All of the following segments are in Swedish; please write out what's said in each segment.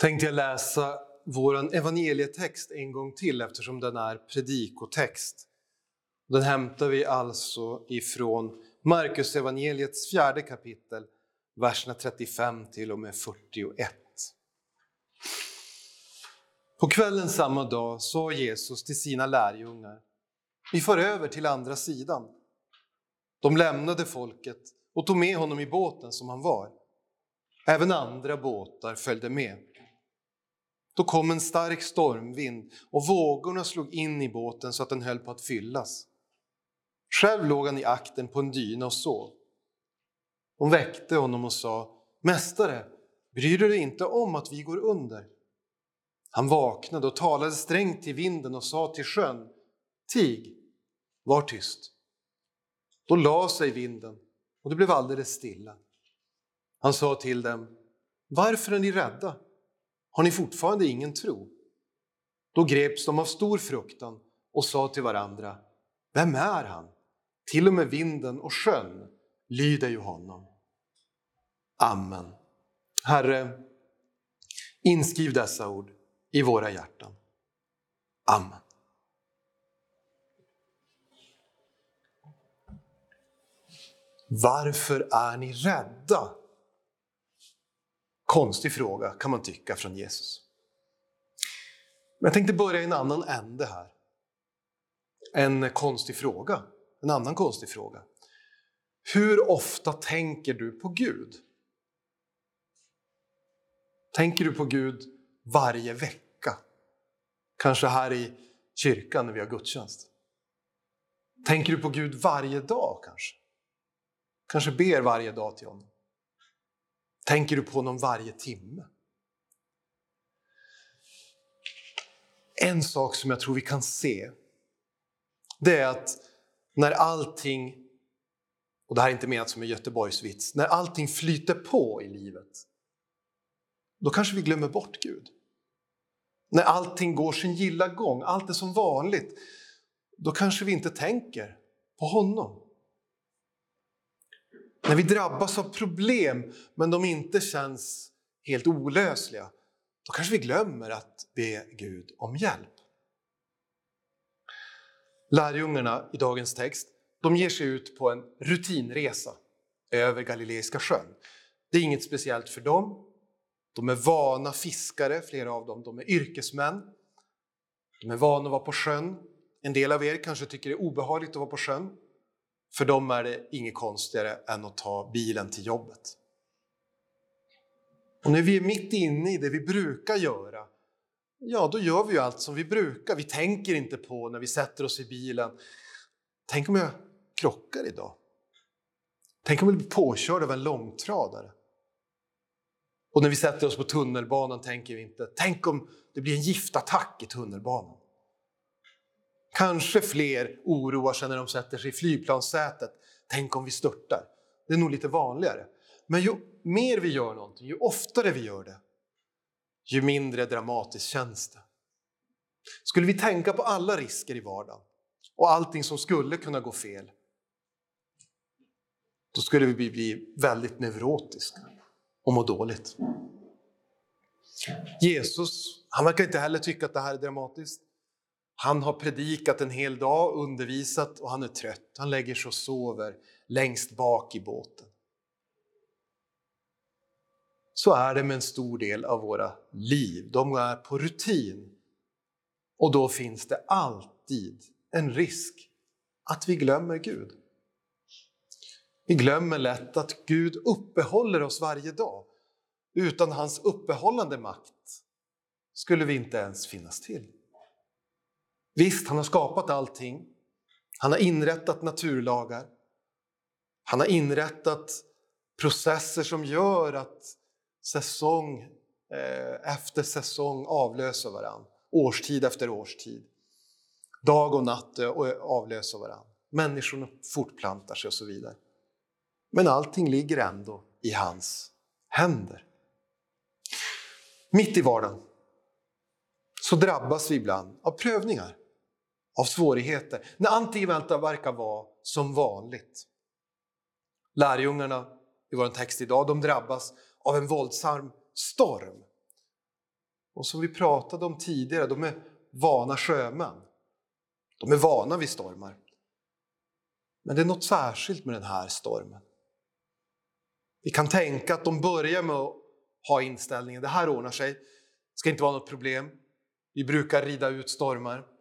tänkte jag läsa vår evangelietext en gång till eftersom den är predikotext. Den hämtar vi alltså ifrån Markus evangeliets fjärde kapitel, verserna 35 till och med 41. På kvällen samma dag sa Jesus till sina lärjungar, vi för över till andra sidan. De lämnade folket och tog med honom i båten som han var. Även andra båtar följde med. Då kom en stark stormvind och vågorna slog in i båten så att den höll på att fyllas. Själv låg han i akten på en dyna och sov. Hon väckte honom och sa, Mästare, bryr du dig inte om att vi går under? Han vaknade och talade strängt till vinden och sa till sjön, Tig, var tyst. Då la sig vinden och det blev alldeles stilla. Han sa till dem, Varför är ni rädda? Har ni fortfarande ingen tro? Då greps de av stor fruktan och sa till varandra, Vem är han? Till och med vinden och sjön lyder ju honom. Amen. Herre, inskriv dessa ord i våra hjärtan. Amen. Varför är ni rädda? Konstig fråga kan man tycka från Jesus. Men jag tänkte börja i en annan ände här. En konstig fråga. En annan konstig fråga. Hur ofta tänker du på Gud? Tänker du på Gud varje vecka? Kanske här i kyrkan när vi har gudstjänst? Tänker du på Gud varje dag kanske? Kanske ber varje dag till honom? Tänker du på honom varje timme? En sak som jag tror vi kan se, det är att när allting, och det här är inte menat som en Göteborgsvits, när allting flyter på i livet, då kanske vi glömmer bort Gud. När allting går sin gilla gång, allt är som vanligt, då kanske vi inte tänker på honom. När vi drabbas av problem men de inte känns helt olösliga, då kanske vi glömmer att be Gud om hjälp. Lärjungarna i dagens text de ger sig ut på en rutinresa över Galileiska sjön. Det är inget speciellt för dem. De är vana fiskare, flera av dem. De är yrkesmän. De är vana att vara på sjön. En del av er kanske tycker det är obehagligt att vara på sjön. För dem är det inget konstigare än att ta bilen till jobbet. Och när vi är mitt inne i det vi brukar göra, ja då gör vi ju allt som vi brukar. Vi tänker inte på när vi sätter oss i bilen, tänk om jag krockar idag? Tänk om jag blir påkörd av en långtradare? Och när vi sätter oss på tunnelbanan tänker vi inte, tänk om det blir en giftattack i tunnelbanan? Kanske fler oroar sig när de sätter sig i flygplanssätet. Tänk om vi störtar? Det är nog lite vanligare. Men ju mer vi gör någonting, ju oftare vi gör det, ju mindre dramatiskt känns det. Skulle vi tänka på alla risker i vardagen och allting som skulle kunna gå fel, då skulle vi bli väldigt neurotiska och må dåligt. Jesus, han verkar inte heller tycka att det här är dramatiskt. Han har predikat en hel dag, undervisat och han är trött. Han lägger sig och sover längst bak i båten. Så är det med en stor del av våra liv. De är på rutin. Och då finns det alltid en risk att vi glömmer Gud. Vi glömmer lätt att Gud uppehåller oss varje dag. Utan hans uppehållande makt skulle vi inte ens finnas till. Visst, han har skapat allting. Han har inrättat naturlagar. Han har inrättat processer som gör att säsong eh, efter säsong avlöser varann. Årstid efter årstid. Dag och natt eh, eh, avlöser varann. Människorna fortplantar sig och så vidare. Men allting ligger ändå i hans händer. Mitt i vardagen så drabbas vi ibland av prövningar av svårigheter, när allting verkar vara som vanligt. Lärjungarna i vår text idag de drabbas av en våldsam storm. och som vi pratade om tidigare, de är vana sjömän. De är vana vid stormar. Men det är något särskilt med den här stormen. Vi kan tänka att de börjar med att ha inställningen, det här ordnar sig, det ska inte vara något problem. Vi brukar rida ut stormar.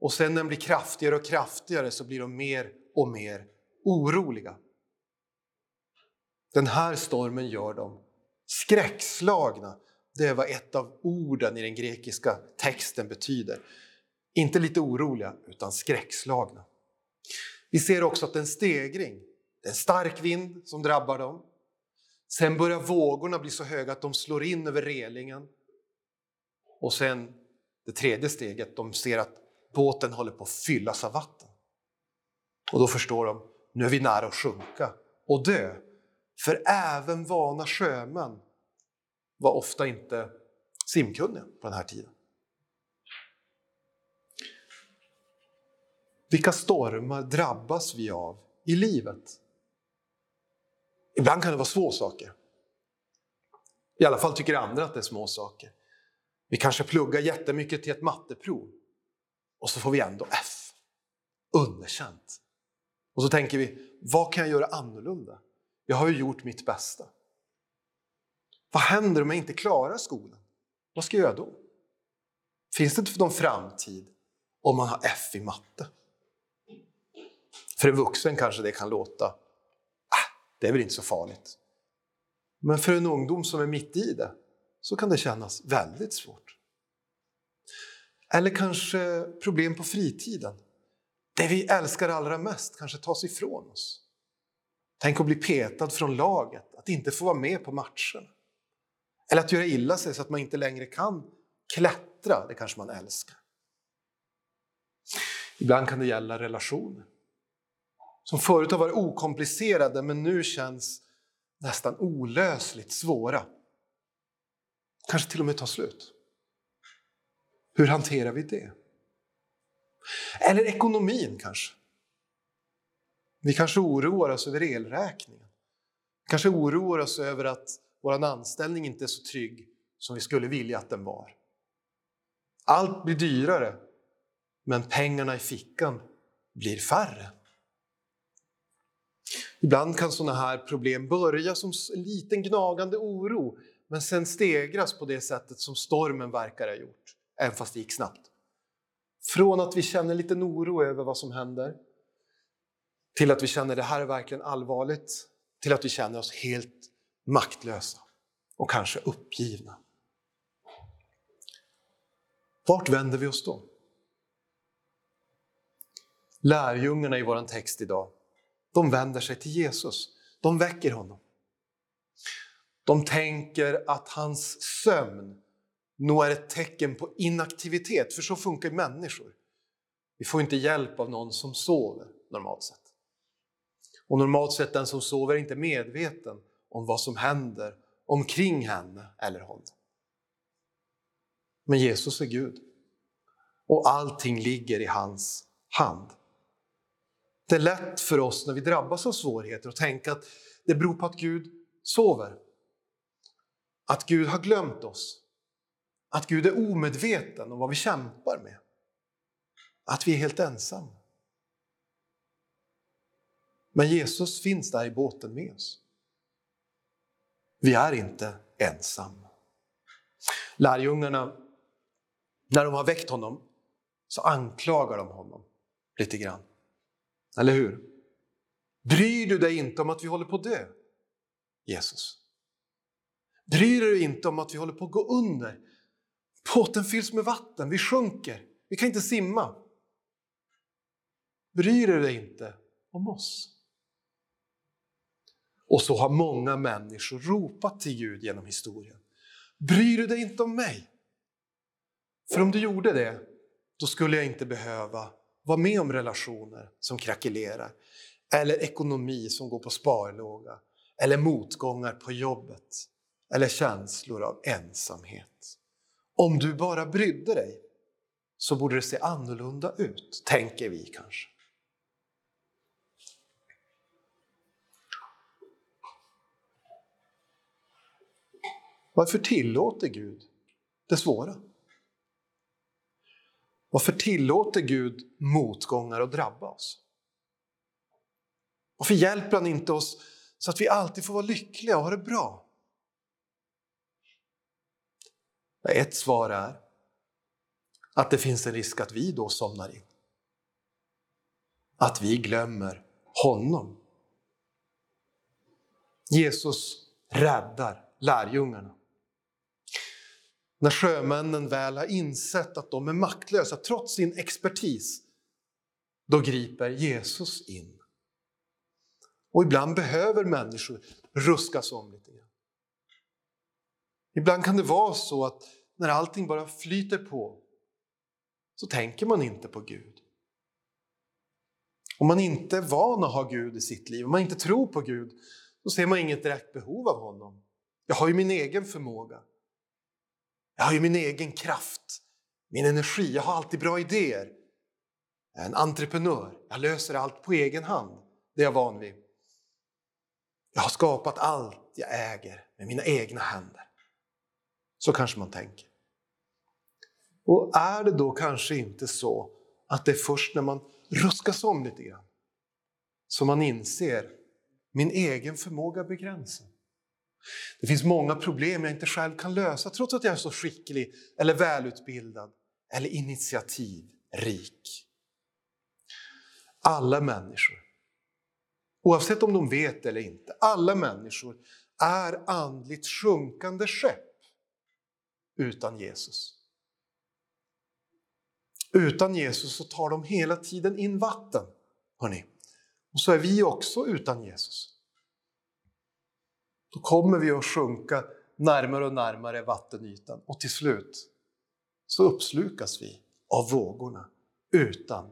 Och sen när den blir kraftigare och kraftigare så blir de mer och mer oroliga. Den här stormen gör dem skräckslagna. Det är vad ett av orden i den grekiska texten betyder. Inte lite oroliga, utan skräckslagna. Vi ser också att det är en stegring. Det är en stark vind som drabbar dem. Sen börjar vågorna bli så höga att de slår in över relingen. Och sen det tredje steget, de ser att båten håller på att fyllas av vatten. Och då förstår de, nu är vi nära att sjunka och dö. För även vana sjömän var ofta inte simkunniga på den här tiden. Vilka stormar drabbas vi av i livet? Ibland kan det vara små saker. I alla fall tycker andra att det är små saker. Vi kanske pluggar jättemycket till ett matteprov och så får vi ändå F. Underkänt. Och så tänker vi, vad kan jag göra annorlunda? Jag har ju gjort mitt bästa. Vad händer om jag inte klarar skolan? Vad ska jag göra då? Finns det inte någon framtid om man har F i matte? För en vuxen kanske det kan låta, ah, det är väl inte så farligt. Men för en ungdom som är mitt i det så kan det kännas väldigt svårt. Eller kanske problem på fritiden. Det vi älskar allra mest kanske tas ifrån oss. Tänk att bli petad från laget, att inte få vara med på matchen. Eller att göra illa sig så att man inte längre kan klättra, det kanske man älskar. Ibland kan det gälla relationer som förut har varit okomplicerade men nu känns nästan olösligt svåra. Kanske till och med tar slut. Hur hanterar vi det? Eller ekonomin kanske. Vi kanske oroar oss över elräkningen. Kanske oroar oss över att vår anställning inte är så trygg som vi skulle vilja att den var. Allt blir dyrare, men pengarna i fickan blir färre. Ibland kan sådana här problem börja som en liten gnagande oro men sen stegras på det sättet som stormen verkar ha gjort, även fast det gick snabbt. Från att vi känner lite oro över vad som händer till att vi känner det här är verkligen allvarligt, till att vi känner oss helt maktlösa och kanske uppgivna. Vart vänder vi oss då? Lärjungarna i vår text idag de vänder sig till Jesus. De väcker honom. De tänker att hans sömn nog är ett tecken på inaktivitet, för så funkar människor. Vi får inte hjälp av någon som sover normalt sett. Och normalt sett den som sover är inte medveten om vad som händer omkring henne eller honom. Men Jesus är Gud och allting ligger i hans hand. Det är lätt för oss när vi drabbas av svårigheter att tänka att det beror på att Gud sover. Att Gud har glömt oss. Att Gud är omedveten om vad vi kämpar med. Att vi är helt ensamma. Men Jesus finns där i båten med oss. Vi är inte ensamma. Lärjungarna, när de har väckt honom, så anklagar de honom lite grann. Eller hur? Bryr du dig inte om att vi håller på att dö? Jesus. Bryr du dig inte om att vi håller på att gå under? Båten fylls med vatten, vi sjunker, vi kan inte simma. Bryr du dig inte om oss? Och så har många människor ropat till Gud genom historien. Bryr du dig inte om mig? För om du gjorde det, då skulle jag inte behöva vara med om relationer som krackelerar, eller ekonomi som går på sparlåga, eller motgångar på jobbet, eller känslor av ensamhet. Om du bara brydde dig så borde det se annorlunda ut, tänker vi kanske. Varför tillåter Gud det svåra? Varför tillåter Gud motgångar att drabba oss? Varför hjälper han inte oss så att vi alltid får vara lyckliga och ha det bra? Ett svar är att det finns en risk att vi då somnar in. Att vi glömmer honom. Jesus räddar lärjungarna. När sjömännen väl har insett att de är maktlösa trots sin expertis, då griper Jesus in. Och ibland behöver människor ruskas om lite grann. Ibland kan det vara så att när allting bara flyter på så tänker man inte på Gud. Om man inte är van att ha Gud i sitt liv, om man inte tror på Gud, då ser man inget direkt behov av honom. Jag har ju min egen förmåga. Jag har ju min egen kraft, min energi, jag har alltid bra idéer. Jag är en entreprenör, jag löser allt på egen hand. Det är jag van vid. Jag har skapat allt jag äger med mina egna händer. Så kanske man tänker. Och är det då kanske inte så att det är först när man ruskas om lite grann som man inser min egen förmåga begränsad. Det finns många problem jag inte själv kan lösa trots att jag är så skicklig eller välutbildad eller initiativrik. Alla människor, oavsett om de vet eller inte, alla människor är andligt sjunkande skepp utan Jesus. Utan Jesus så tar de hela tiden in vatten. Hörrni. Och så är vi också utan Jesus. Då kommer vi att sjunka närmare och närmare vattenytan och till slut så uppslukas vi av vågorna utan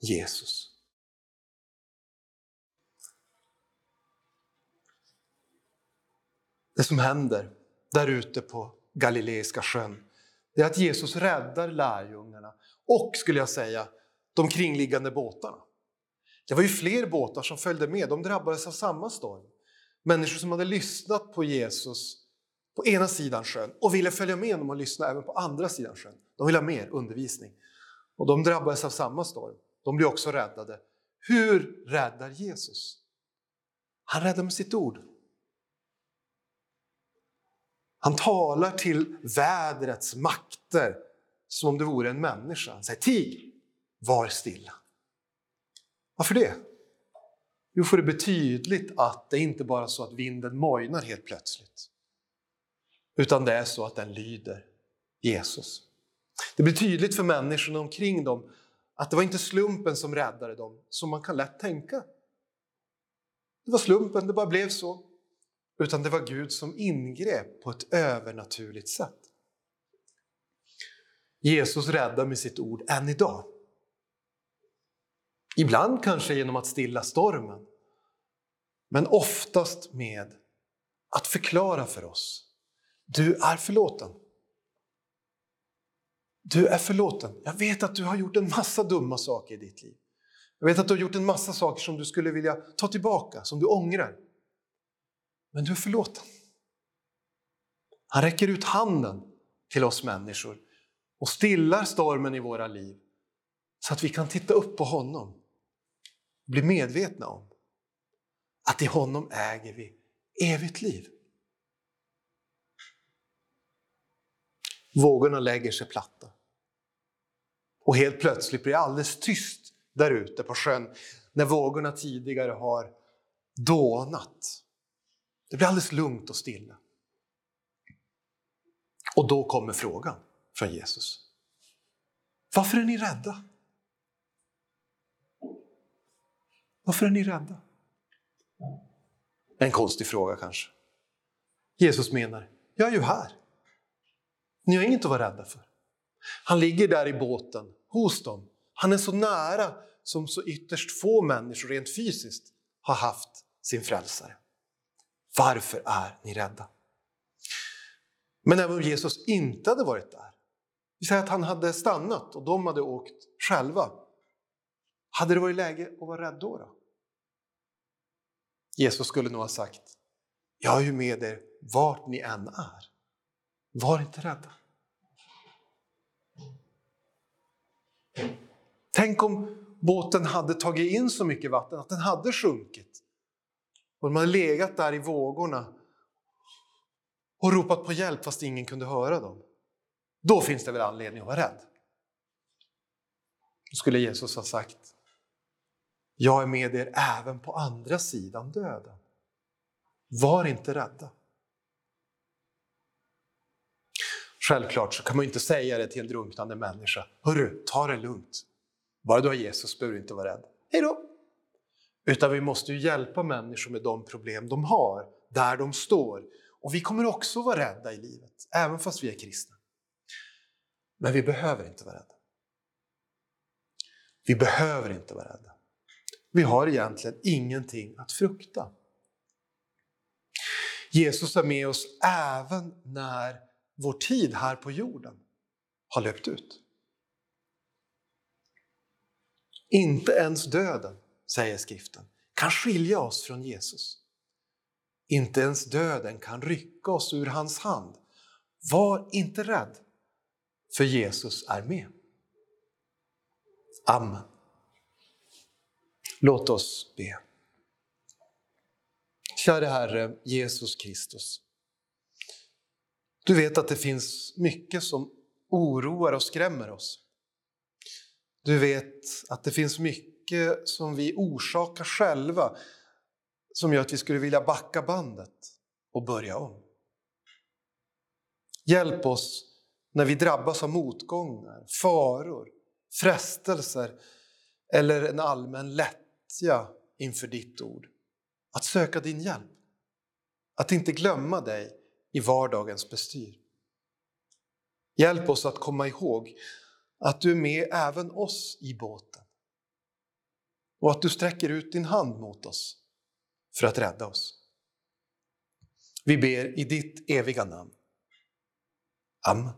Jesus. Det som händer där ute på Galileiska sjön det är att Jesus räddar lärjungarna och, skulle jag säga, de kringliggande båtarna. Det var ju fler båtar som följde med, de drabbades av samma storm. Människor som hade lyssnat på Jesus på ena sidan sjön och ville följa med honom och lyssna även på andra sidan sjön. De ville ha mer undervisning. Och de drabbades av samma storm. De blev också räddade. Hur räddar Jesus? Han räddar med sitt ord. Han talar till vädrets makter som om det vore en människa. Han säger tig, var stilla. Varför det? Jo, för det blir tydligt att det inte bara är så att vinden mojnar helt plötsligt. Utan det är så att den lyder Jesus. Det blir tydligt för människorna omkring dem att det var inte slumpen som räddade dem, som man kan lätt tänka. Det var slumpen, det bara blev så. Utan det var Gud som ingrep på ett övernaturligt sätt. Jesus räddar med sitt ord än idag. Ibland kanske genom att stilla stormen, men oftast med att förklara för oss. Du är förlåten. Du är förlåten. Jag vet att du har gjort en massa dumma saker i ditt liv. Jag vet att du har gjort en massa saker som du skulle vilja ta tillbaka, som du ångrar. Men du är förlåten. Han räcker ut handen till oss människor och stillar stormen i våra liv så att vi kan titta upp på honom och bli medvetna om att i honom äger vi evigt liv. Vågorna lägger sig platta. Och helt plötsligt blir det alldeles tyst där ute på sjön när vågorna tidigare har dånat. Det blir alldeles lugnt och stilla. Och då kommer frågan från Jesus. Varför är ni rädda? Varför är ni rädda? En konstig fråga kanske. Jesus menar, jag är ju här. Ni har inget att vara rädda för. Han ligger där i båten hos dem. Han är så nära som så ytterst få människor rent fysiskt har haft sin frälsare. Varför är ni rädda? Men även om Jesus inte hade varit där, vi säger att han hade stannat och de hade åkt själva, hade det varit läge att vara rädd då? då? Jesus skulle nog ha sagt, jag är ju med er vart ni än är. Var inte rädda. Tänk om båten hade tagit in så mycket vatten att den hade sjunkit och de hade legat där i vågorna och ropat på hjälp fast ingen kunde höra dem. Då finns det väl anledning att vara rädd. Då skulle Jesus ha sagt, jag är med er även på andra sidan döden. Var inte rädda. Självklart så kan man inte säga det till en drunknande människa. Hörru, ta det lugnt. Bara du har Jesus behöver du inte vara rädd. Hej då! Utan vi måste ju hjälpa människor med de problem de har, där de står. Och vi kommer också vara rädda i livet, även fast vi är kristna. Men vi behöver inte vara rädda. Vi behöver inte vara rädda. Vi har egentligen ingenting att frukta. Jesus är med oss även när vår tid här på jorden har löpt ut. Inte ens döden, säger skriften, kan skilja oss från Jesus. Inte ens döden kan rycka oss ur hans hand. Var inte rädd, för Jesus är med. Amen. Låt oss be. Käre Herre Jesus Kristus. Du vet att det finns mycket som oroar och skrämmer oss. Du vet att det finns mycket mycket som vi orsakar själva som gör att vi skulle vilja backa bandet och börja om. Hjälp oss när vi drabbas av motgångar, faror, frestelser eller en allmän lättja inför ditt ord. Att söka din hjälp. Att inte glömma dig i vardagens bestyr. Hjälp oss att komma ihåg att du är med även oss i båten och att du sträcker ut din hand mot oss för att rädda oss. Vi ber i ditt eviga namn. Amen.